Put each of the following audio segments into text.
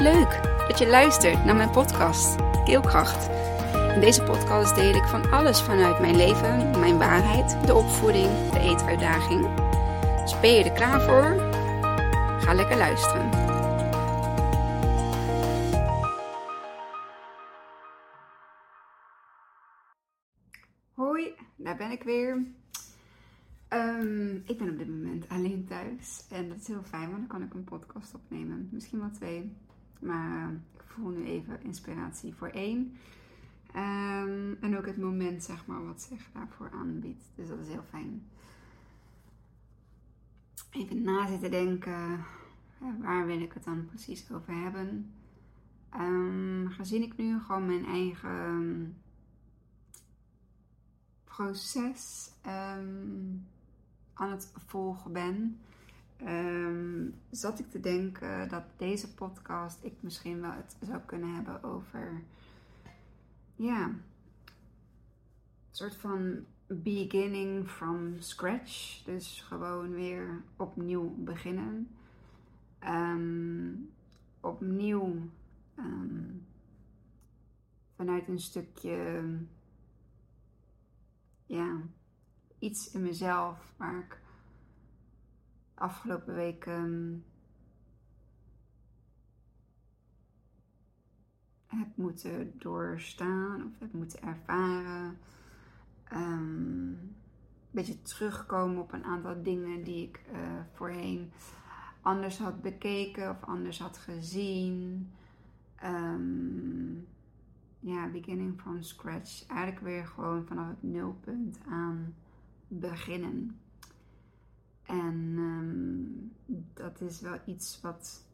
Leuk dat je luistert naar mijn podcast Keelkracht. In deze podcast deel ik van alles vanuit mijn leven, mijn waarheid, de opvoeding, de eetuitdaging. Dus ben je er klaar voor? Ga lekker luisteren. Hoi, daar ben ik weer. Ehm, ik ben op dit moment alleen thuis en dat is heel fijn, want dan kan ik een podcast opnemen. Misschien wel twee, maar ik voel nu even inspiratie voor één. Ehm, en ook het moment, zeg maar, wat zich daarvoor aanbiedt. Dus dat is heel fijn. Even na zitten denken, waar wil ik het dan precies over hebben? Um, gezien ik nu gewoon mijn eigen proces aan het volgen ben, um, zat ik te denken dat deze podcast ik misschien wel het zou kunnen hebben over, ja, een soort van beginning from scratch. Dus gewoon weer opnieuw beginnen. Um, opnieuw um, vanuit een stukje, ja iets in mezelf waar ik afgelopen weken heb moeten doorstaan of heb moeten ervaren. Um, een beetje terugkomen op een aantal dingen die ik uh, voorheen anders had bekeken of anders had gezien. Um, ja, beginning from scratch. Eigenlijk weer gewoon vanaf het nulpunt aan beginnen. En um, dat is wel iets wat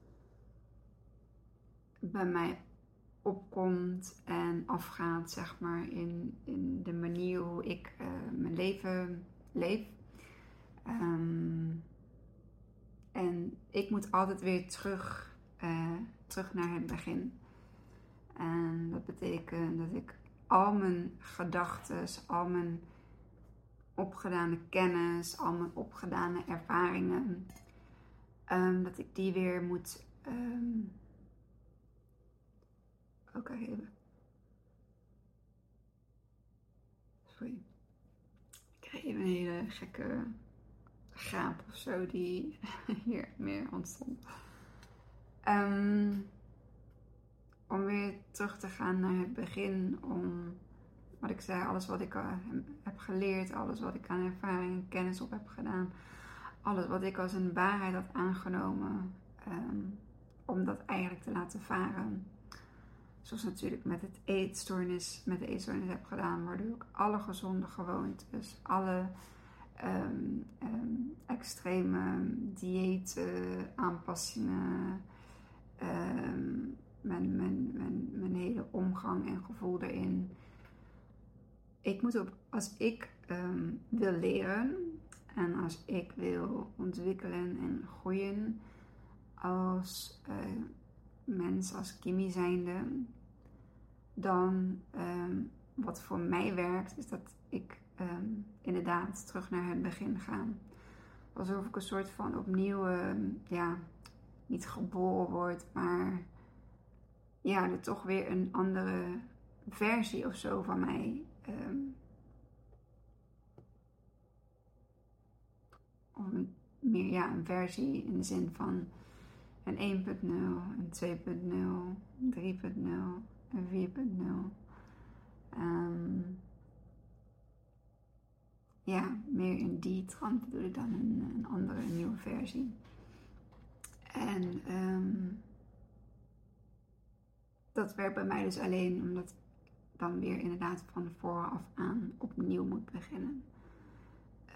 bij mij opkomt en afgaat, zeg maar, in, in de manier hoe ik uh, mijn leven leef. Um, en ik moet altijd weer terug, uh, terug naar het begin. En dat betekent dat ik al mijn gedachten, al mijn opgedane kennis, al mijn opgedane ervaringen, um, dat ik die weer moet. Um, Oké, even. Sorry. Ik krijg even een hele gekke gaap of zo die hier meer ontstond. Um, om weer terug te gaan naar het begin, om wat ik zei, alles wat ik uh, heb geleerd, alles wat ik aan ervaring en kennis op heb gedaan, alles wat ik als een waarheid had aangenomen, um, om dat eigenlijk te laten varen. Zoals natuurlijk met het eetstoornis, met de eetstoornis heb gedaan, waardoor ik alle gezonde gewoontes, alle um, um, extreme diëten, aanpassingen, mijn, mijn, mijn, mijn hele omgang en gevoel erin ik moet op, als ik ehm, wil leren en als ik wil ontwikkelen en groeien als uh, mens, als Kimi zijnde, dan um, wat voor mij werkt, is dat ik um, inderdaad terug naar het begin ga. Alsof ik een soort van opnieuw, ja, niet geboren word, maar ja, er toch weer een andere versie of zo van mij Um, of een, meer ja, een versie in de zin van een 1.0, een 2.0, 3.0, een 4.0. Um, ja, meer in die trant bedoel ik dan een, andere, nieuwe versie. En um, dat werkt bij mij dus alleen omdat dan weer inderdaad van vooraf aan opnieuw moet beginnen.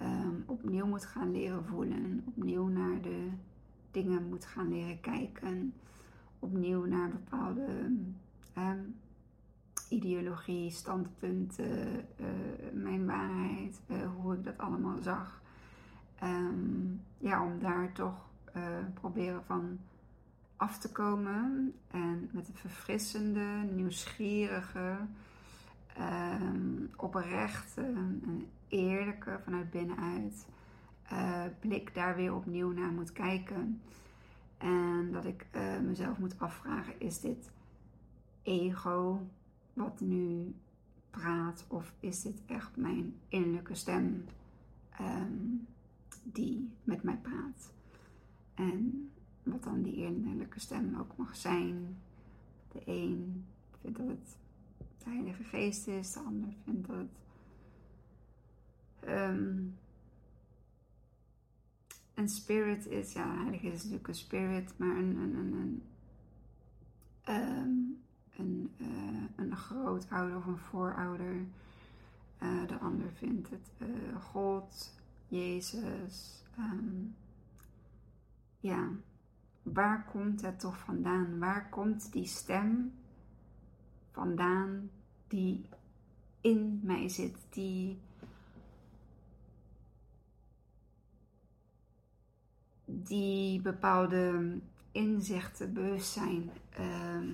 Um, opnieuw moet gaan leren voelen, opnieuw naar de dingen moet gaan leren kijken, opnieuw naar bepaalde um, ideologie, standpunten, uh, mijn waarheid, uh, hoe ik dat allemaal zag. Um, ja, om daar toch uh, proberen van af te komen en met een verfrissende, nieuwsgierige, um, oprechte en vanuit binnenuit uh, blik daar weer opnieuw naar moet kijken. En dat ik eh, mezelf moet afvragen: is dit ego wat nu praat, of is dit echt mijn innerlijke stem ehm, die met mij praat? En wat dan die innerlijke stem ook mag zijn. De een vindt dat het de Heilige Geest is, de ander vindt dat het um, een spirit is. Ja, Heilige is natuurlijk een spirit, maar een, een, een, een, um, een, uh, een grootouder of een voorouder. Uh, de ander vindt het uh, God, Jezus. Um, ja, waar komt het toch vandaan? Waar komt die stem vandaan die in mij zit, die die bepaalde inzichten, bewustzijn, uh,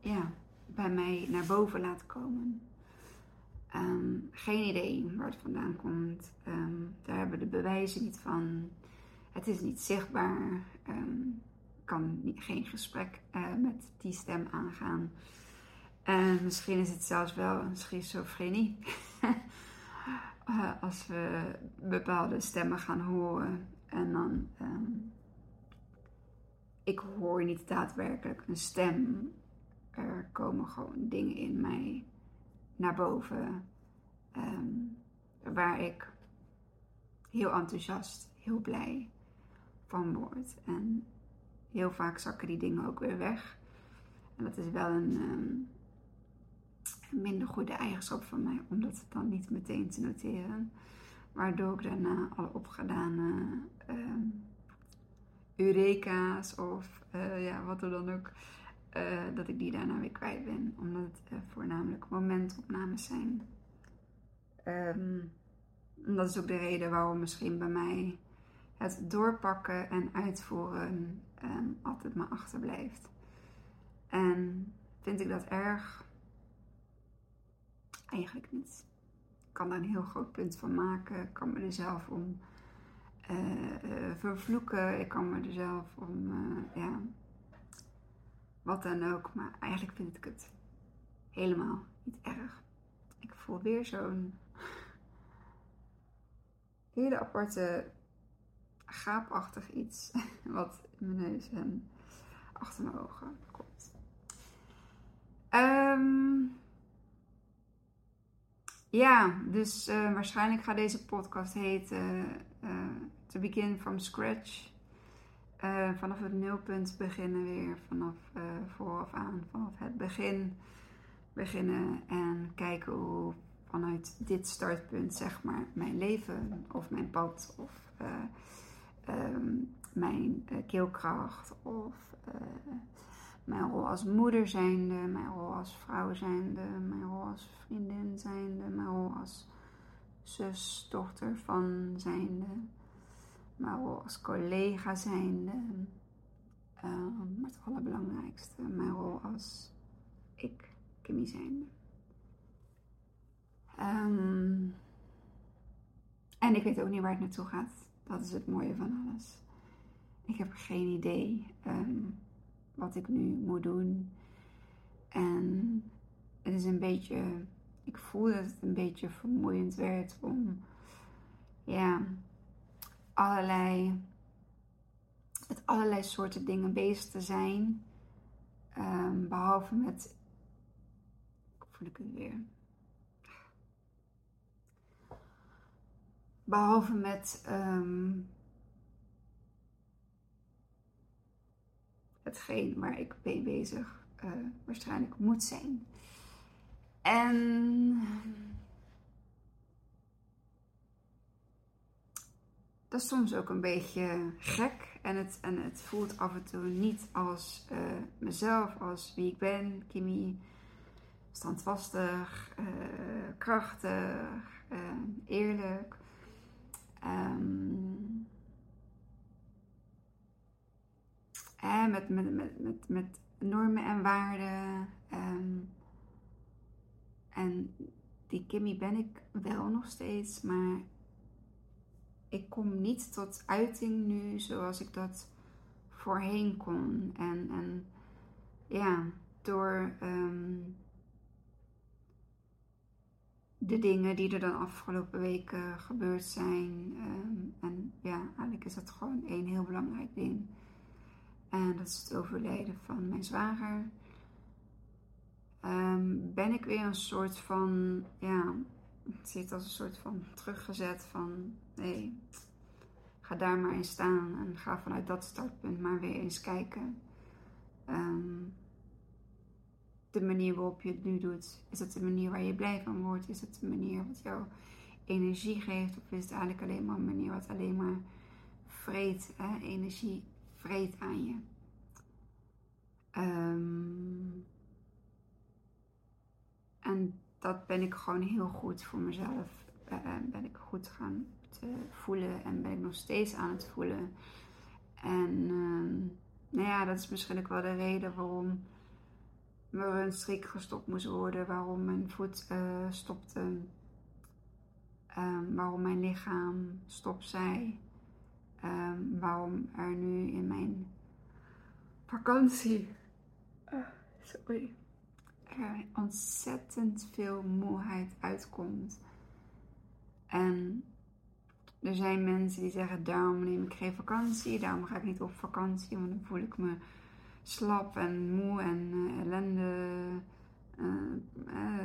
ja, bij mij naar boven laat komen. Um, geen idee waar het vandaan komt. Um, daar hebben de bewijzen niet van. Het is niet zichtbaar. Kan geen gesprek uh, met die stem aangaan. En misschien is het zelfs wel een schizofrenie. uh, als we bepaalde stemmen gaan horen. En dan. Um, ik hoor niet daadwerkelijk een stem. Er komen gewoon dingen in mij naar boven. Um, waar ik heel enthousiast, heel blij van word. En heel vaak zakken die dingen ook weer weg. En dat is wel een, um, een minder goede eigenschap van mij, om dat dan niet meteen te noteren. Waardoor ik daarna alle opgedane uh, eureka's of uh, ja, wat er dan ook, uh, dat ik die daarna weer kwijt ben. Omdat het uh, voornamelijk momentopnames zijn. Um, dat is ook de reden waarom misschien bij mij het doorpakken en uitvoeren um, altijd maar achterblijft. En vind ik dat erg? Eigenlijk niet kan daar een heel groot punt van maken. Ik kan me er zelf om uh, uh, vervloeken. Ik kan me er zelf om, uh, ja, wat dan ook. Maar eigenlijk vind ik het helemaal niet erg. Ik voel weer zo'n hele aparte gaapachtig iets. Wat in mijn neus en achter mijn ogen komt. Um, ja, dus uh, waarschijnlijk gaat deze podcast heten uh, To Begin From Scratch. Vanaf het nulpunt beginnen weer, vanaf vooraf aan, vanaf het begin beginnen en kijken hoe vanuit dit startpunt, zeg maar, mijn leven of mijn pad of um, mijn keelkracht of mijn rol als moeder zijnde, mijn rol als vrouw zijnde, mijn rol als vriendin zijnde, mijn rol als zus, dochter van zijnde, mijn rol als collega zijnde. Uh, maar het allerbelangrijkste, mijn rol als ik, Kimmy zijnde. Um, en ik weet ook niet waar het naartoe gaat. Dat is het mooie van alles. Ik heb geen idee. Um, wat ik nu moet doen. En het is een beetje, ik voel dat het een beetje vermoeiend werd om, ja, allerlei, met allerlei soorten dingen bezig te zijn. Um, behalve met, voel ik het weer. Behalve met um, hetgeen waar ik mee bezig uh, waarschijnlijk moet zijn. En dat is soms ook een beetje gek. En het, en het voelt af en toe niet als uh, mezelf, als wie ik ben, Kimmy. Standvastig, uh, krachtig, eerlijk. Um, hè, met, met, met, met, met normen en waarden. Um, en die Kimmy ben ik wel nog steeds, maar ik kom niet tot uiting nu zoals ik dat voorheen kon. En, en ja, door ehm, de dingen die er dan afgelopen weken gebeurd zijn. Ehm, en ja, eigenlijk is dat gewoon één heel belangrijk ding. En dat is het overlijden van mijn zwager. Ehm, ben ik weer een soort van, ja, het zit als een soort van teruggezet van, hé, ga daar maar in staan en ga vanuit dat startpunt maar weer eens kijken. Um, de manier waarop je het nu doet, is het de manier waar je blij van wordt? Is het de manier wat jou energie geeft? Of is het eigenlijk alleen maar een manier wat alleen maar vreet, hè? energie vreet aan je? Um, en dat ben ik gewoon heel goed voor mezelf. Uh, ben ik goed gaan te voelen en ben ik nog steeds aan het voelen. En uh, nou ja, dat is misschien ook wel de reden waarom er een strik gestopt moest worden, waarom mijn voet uh, stopte, um, waarom mijn lichaam stop zei, um, waarom er nu in mijn vakantie uh, sorry, er ontzettend veel moeheid uitkomt. En er zijn mensen die zeggen: daarom neem ik geen vakantie, daarom ga ik niet op vakantie, want dan voel ik me slap en moe en uh, ellende, uh, uh,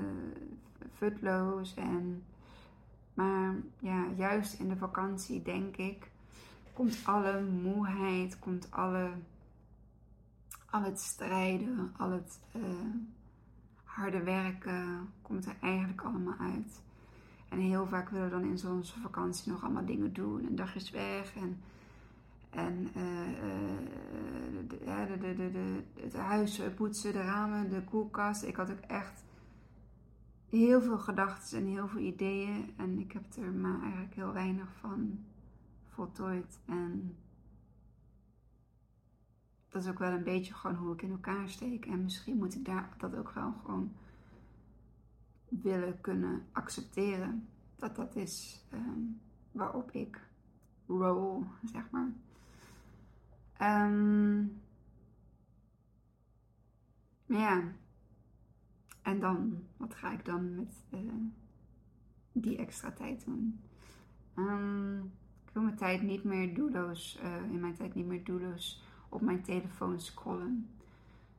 futloos. En, maar ja, juist in de vakantie denk ik, komt alle moeheid, komt alle, al het strijden, al het harde werken, komt er eigenlijk allemaal uit. En heel vaak willen we dan in zo'n vakantie nog allemaal dingen doen. Een dag is weg en en uh, de, de, de, het huis poetsen, de ramen, de koelkast. Ik had ook echt heel veel gedachten en heel veel ideeën. En ik heb er maar eigenlijk heel weinig van voltooid. En dat is ook wel een beetje gewoon hoe ik in elkaar steek. En misschien moet ik daar dat ook wel gewoon willen kunnen accepteren. Dat dat is um, waarop ik roll, zeg maar. Um, ja. En dan, wat ga ik dan met uh, die extra tijd doen? Um, ik wil mijn tijd niet meer doelloos, uh, in mijn tijd niet meer doelloos op mijn telefoon scrollen.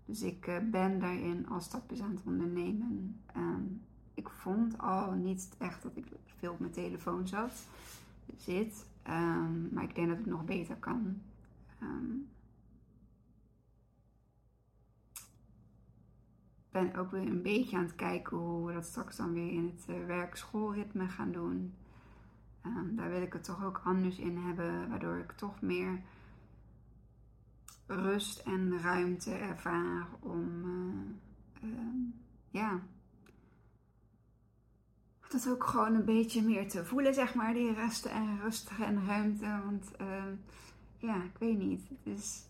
Dus ik uh, ben daarin al stapjes aan het ondernemen. Um, ik vond al niet echt dat ik veel op mijn telefoon zat, zit. Maar ik denk dat het nog beter kan. Um, ben ook weer een beetje aan het kijken hoe we dat straks dan weer in het uh, werk-schoolritme gaan doen. Um, daar wil ik het toch ook anders in hebben, waardoor ik toch meer rust en ruimte ervaar om uh, uh, ja, dat ook gewoon een beetje meer te voelen, zeg maar, die rust en rustig en ruimte. Want ja, ik weet niet. Het is,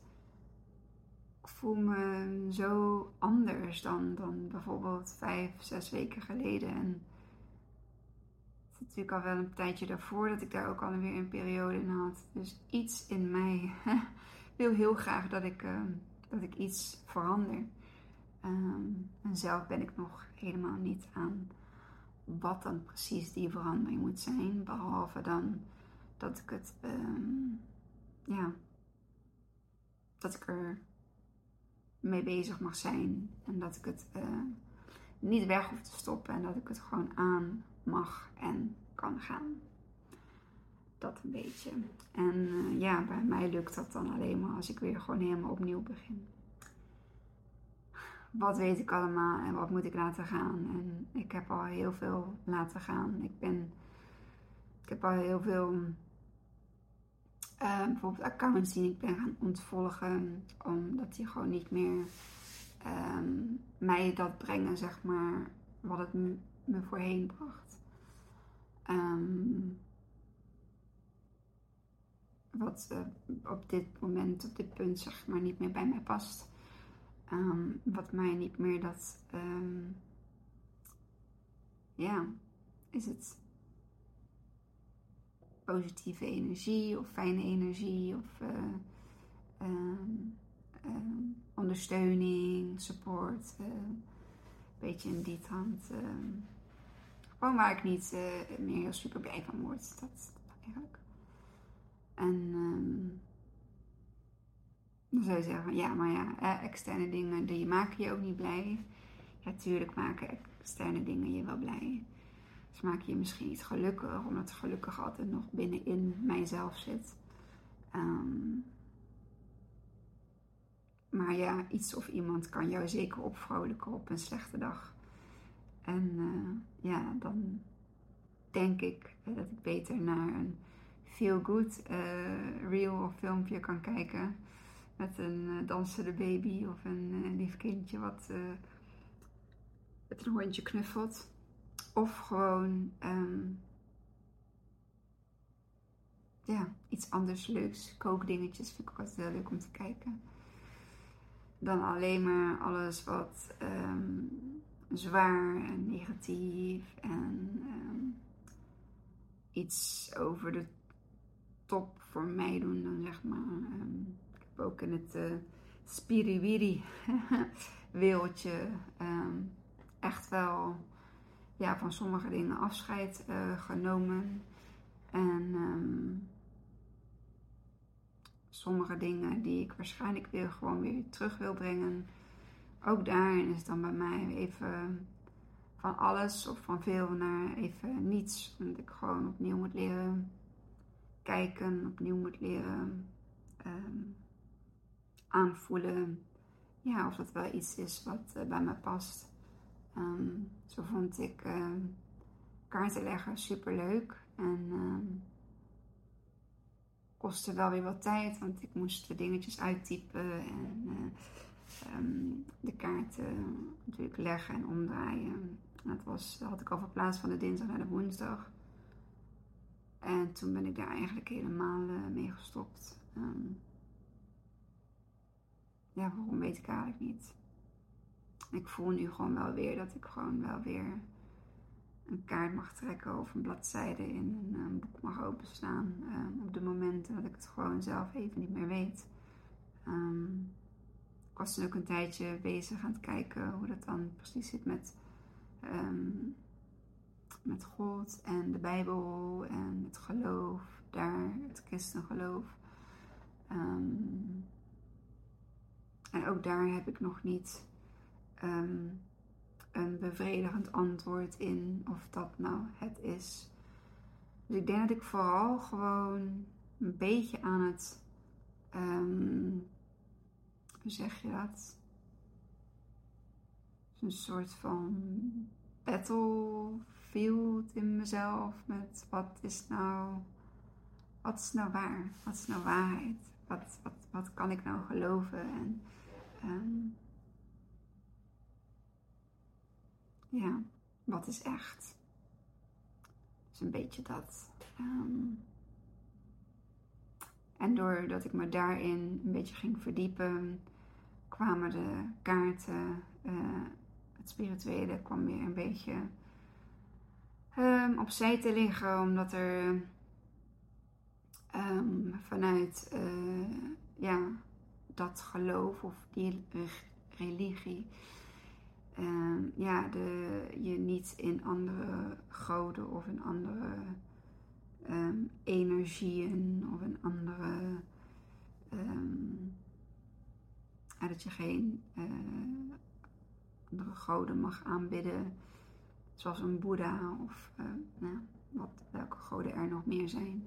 ik voel me zo anders dan, dan bijvoorbeeld vijf, zes weken geleden. En het is natuurlijk al wel een tijdje daarvoor dat ik daar ook alweer een periode in had. Dus iets in mij wil heel graag dat ik, uh, dat ik iets verander. Um, en zelf ben ik nog helemaal niet aan wat dan precies die verandering moet zijn. Behalve dan dat ik het um, ja, dat ik er mee bezig mag zijn. En dat ik het uh, niet weg hoef te stoppen. En dat ik het gewoon aan mag en kan gaan. Dat een beetje. En uh, ja, bij mij lukt dat dan alleen maar als ik weer gewoon helemaal opnieuw begin. Wat weet ik allemaal en wat moet ik laten gaan? En ik heb al heel veel laten gaan. Ik ben. Ik heb al heel veel bijvoorbeeld accounts die ik ben gaan ontvolgen, omdat die gewoon niet meer um, mij dat brengen, zeg maar, wat het me voorheen bracht. Um, wat uh, op dit moment, op dit punt, zeg maar, niet meer bij mij past. Um, wat mij niet meer dat, ja, is het positieve energie of fijne energie of uh, um, ondersteuning, support. een beetje in die trant. gewoon waar ik niet meer heel super blij van word. Dat eigenlijk. En um, dan zou je zeggen, ja, maar ja, externe dingen, die maken je ook niet blij. Natuurlijk maken externe dingen je wel blij. Ze maken je misschien niet gelukkig, omdat gelukkig altijd nog binnenin mijzelf zit. Ehm, maar ja, iets of iemand kan jou zeker opvrolijken op een slechte dag. En uh, ja, dan denk ik dat ik beter naar een feel good uh, reel of filmpje kan kijken. Met een uh, dansende baby of een lief kindje wat met een hondje knuffelt. Of gewoon um, ja, iets anders leuks. Kookdingetjes vind ik altijd heel leuk om te kijken. Dan alleen maar alles wat um, zwaar en negatief en um, iets over de top voor mij doen dan zeg maar. ik heb ook in het uh, spiriwiri wereldje echt wel ja, van sommige dingen afscheid uh, genomen. En um, sommige dingen die ik waarschijnlijk weer gewoon weer terug wil brengen. Ook daarin is dan bij mij even van alles of van veel naar even niets. Omdat ik gewoon opnieuw moet leren kijken, opnieuw moet leren um, aanvoelen. Ja, of dat wel iets is wat uh, bij me past. Um, zo vond ik uh, kaarten leggen super leuk. En um, kostte wel weer wat tijd, want ik moest de dingetjes uittypen en um, de kaarten natuurlijk leggen en omdraaien. dat, was, dat had ik al verplaatst van de dinsdag naar de woensdag. En toen ben ik daar eigenlijk helemaal uh, mee gestopt. ja, waarom weet ik eigenlijk niet ik voel nu gewoon wel weer dat ik gewoon wel weer een kaart mag trekken of een bladzijde in een, boek mag openslaan. Um, op de momenten dat ik het gewoon zelf even niet meer weet. Um, ik was toen ook een tijdje bezig aan het kijken hoe dat dan precies zit met, um, met God en de Bijbel en het geloof daar, het christengeloof. en ook daar heb ik nog niet um, een bevredigend antwoord in of dat nou het is. Dus ik denk dat ik vooral gewoon een beetje aan het, um, hoe zeg je dat? Een soort van battlefield in mezelf met wat is nou, wat is nou waar? Wat is nou waarheid? Wat, wat, wat kan ik nou geloven? En um, ja, wat is echt? is een beetje dat. Um, en doordat ik me daarin een beetje ging verdiepen, kwamen de kaarten, uh, het spirituele kwam weer een beetje um, opzij te liggen, omdat er um, vanuit uh, ja, dat geloof of die religie uh, ja, de, je niet in andere goden of in andere um, energieën of in andere. Um, dat je geen uh, andere goden mag aanbidden, zoals een Boeddha of uh, nou, wat, welke goden er nog meer zijn.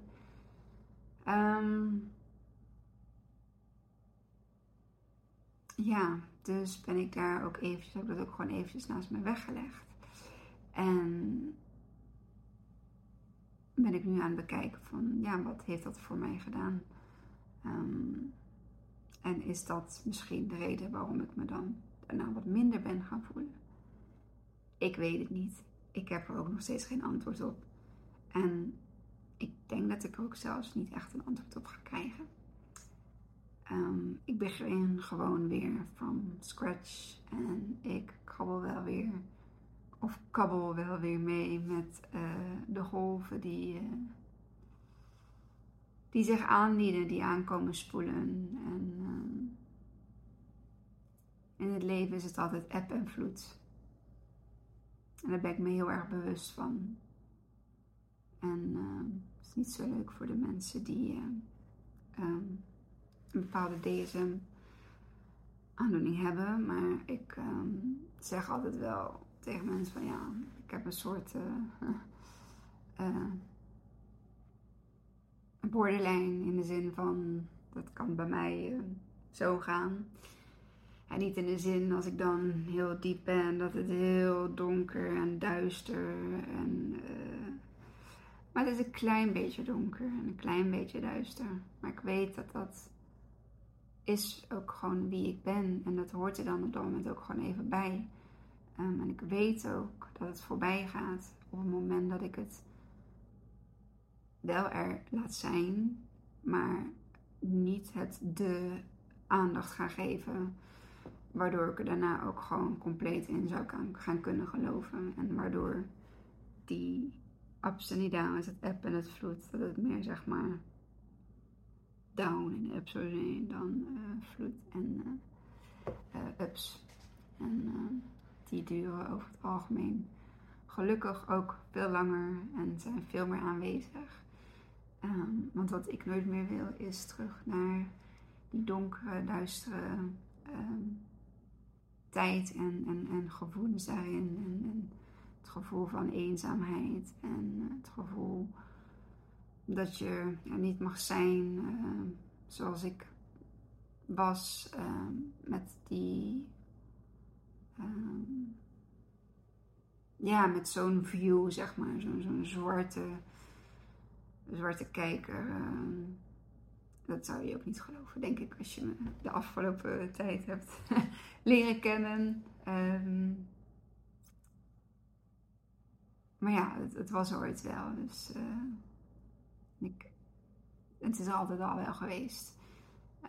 Ja, dus ben ik daar ook eventjes, heb ik dat ook gewoon eventjes naast me weggelegd. En ben ik nu aan het bekijken van, ja, wat heeft dat voor mij gedaan? Um, en is dat misschien de reden waarom ik me dan daarna wat minder ben gaan voelen? Ik weet het niet. Ik heb er ook nog steeds geen antwoord op. En ik denk dat ik er ook zelfs niet echt een antwoord op ga krijgen. Um, ik begin gewoon weer van scratch en ik krabbel wel weer, of kabbel wel weer mee met uh, de golven die, uh, die zich aandienen, die aankomen spoelen. En het leven is het altijd eb en vloed. En daar ben ik me heel erg bewust van. En uh, het is niet zo leuk voor de mensen die een bepaalde DSM-aandoening hebben. Maar ik um, zeg altijd wel tegen mensen van ja, ik heb een soort uh, borderline in de zin van dat kan bij mij zo gaan. En niet in de zin als ik dan heel diep ben, dat het heel donker en duister en. Uh, maar het is een klein beetje donker en een klein beetje duister. Maar ik weet dat dat is ook gewoon wie ik ben. En dat hoort er dan op dat moment ook gewoon even bij. Um, en ik weet ook dat het voorbij gaat op het moment dat ik het wel er laat zijn, maar niet het de aandacht ga geven. Waardoor ik er daarna ook gewoon compleet in zou gaan kunnen geloven. En waardoor die ups en downs, het app en het vloed, dat het meer zeg maar down en up zou zijn dan uh, vloed en uh, uh, ups. En die duren over het algemeen gelukkig ook veel langer en zijn veel meer aanwezig. Um, want wat ik nooit meer wil is terug naar die donkere, duistere um, tijd en gevoelens daarin. En, en, het gevoel van eenzaamheid en het gevoel dat je niet mag zijn uh, zoals ik was uh, met die. Um, ja, met zo'n view, zeg maar. Zo'n zo'n zwarte, zwarte kijker. Dat zou je ook niet geloven, denk ik, als je me de afgelopen tijd hebt leren kennen. Maar ja, het, het, was ooit wel. Dus uh, ik, het is altijd al wel geweest.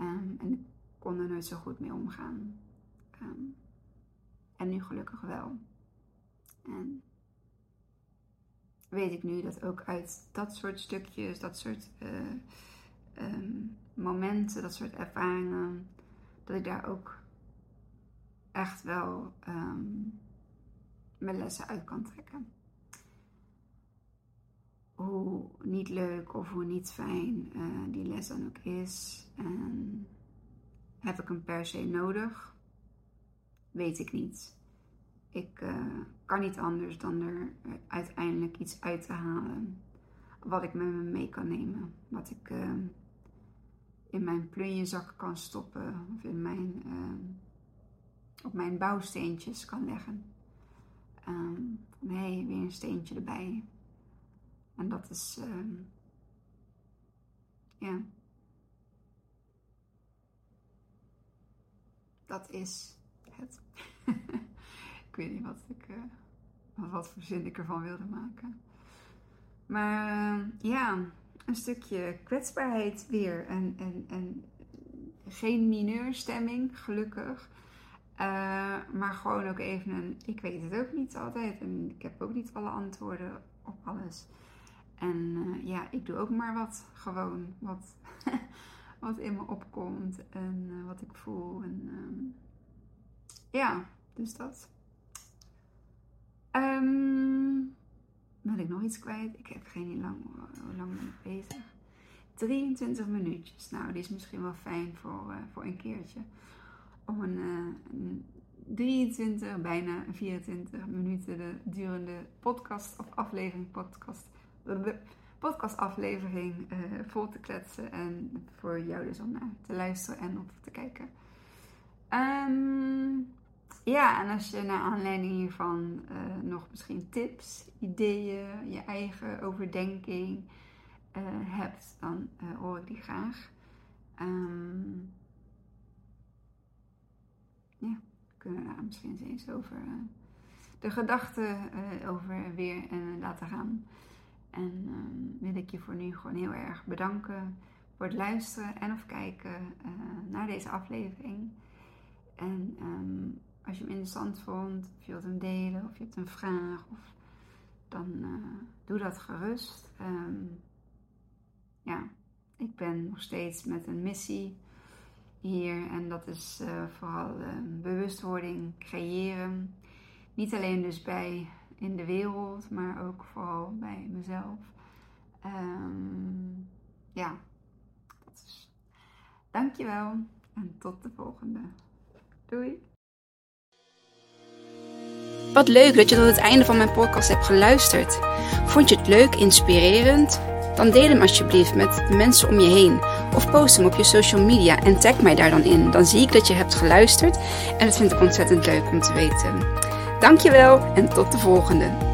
Um, en ik kon er nooit zo goed mee omgaan. Um, en nu gelukkig wel. En weet ik nu dat ook uit dat soort stukjes, dat soort uh, um, momenten, dat soort ervaringen, dat ik daar ook echt wel mijn lessen uit kan trekken. Hoe niet leuk of hoe niet fijn uh, die les dan ook is. En heb ik hem per se nodig? Weet ik niet. Ik uh, kan niet anders dan er uiteindelijk iets uit te halen. Wat ik met me mee kan nemen. Wat ik in mijn plunjezak kan stoppen. Of in mijn, op mijn bouwsteentjes kan leggen. Hé, hey, weer een steentje erbij. En dat is, uh, ja. Dat is het. ik weet niet wat ik, uh, wat voor zin ik ervan wilde maken. Maar uh, ja, een stukje kwetsbaarheid weer. En, en, en geen mineurstemming, gelukkig. Uh, maar gewoon ook even een, ik weet het ook niet altijd. En ik heb ook niet alle antwoorden op alles. En uh, ja, ik doe ook maar wat gewoon. Wat, wat in me opkomt en uh, wat ik voel. En um, ja, dus dat. Um, ben ik nog iets kwijt? Ik heb geen idee lang, hoe lang ben ik bezig. 23 minuutjes. Nou, die is misschien wel fijn voor, uh, voor een keertje. Om een, uh, een 23, bijna 24 minuten de durende podcast of aflevering, podcast, podcast aflevering uh, vol te kletsen. En voor jou dus om naar te luisteren en op te kijken. Um, ja, en als je naar aanleiding hiervan uh, nog misschien tips, ideeën, je eigen overdenking uh, hebt, dan hoor ik die graag. Um, ja, kunnen we daar misschien eens over de gedachten over weer laten gaan. En um, wil ik je voor nu gewoon heel erg bedanken voor het luisteren en of kijken naar deze aflevering. En um, als je hem interessant vond, of je wilt hem delen, of je hebt een vraag, of, dan uh, doe dat gerust. Um, ja, ik ben nog steeds met een missie hier. En dat is uh, vooral bewustwording creëren. Niet alleen dus bij in de wereld, maar ook vooral bij mezelf. Um, ja, dat is. Dankjewel en tot de volgende. Doei! Wat leuk dat je tot het einde van mijn podcast hebt geluisterd. Vond je het leuk, inspirerend? Dan deel hem alsjeblieft met de mensen om je heen. Of post hem op je social media en tag mij daar dan in. Dan zie ik dat je hebt geluisterd en dat vind ik ontzettend leuk om te weten. Dankjewel en tot de volgende.